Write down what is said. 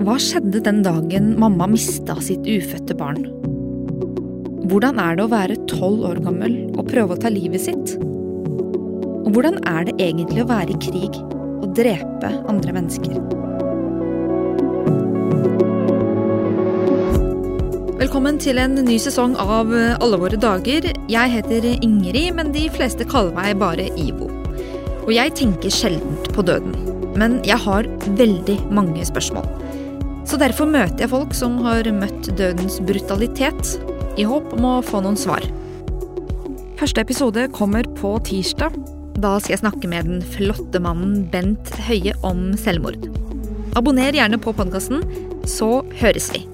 Hva skjedde den dagen mamma mista sitt ufødte barn? Hvordan er det å være tolv år gammel og prøve å ta livet sitt? Og hvordan er det egentlig å være i krig og drepe andre mennesker? Velkommen til en ny sesong av Alle våre dager. Jeg heter Ingrid, men de fleste kaller meg bare Ivo. Og jeg tenker sjeldent på døden. Men jeg har veldig mange spørsmål. Så derfor møter jeg folk som har møtt dødens brutalitet, i håp om å få noen svar. Første episode kommer på tirsdag. Da skal jeg snakke med den flotte mannen Bent Høie om selvmord. Abonner gjerne på podkasten, så høres vi.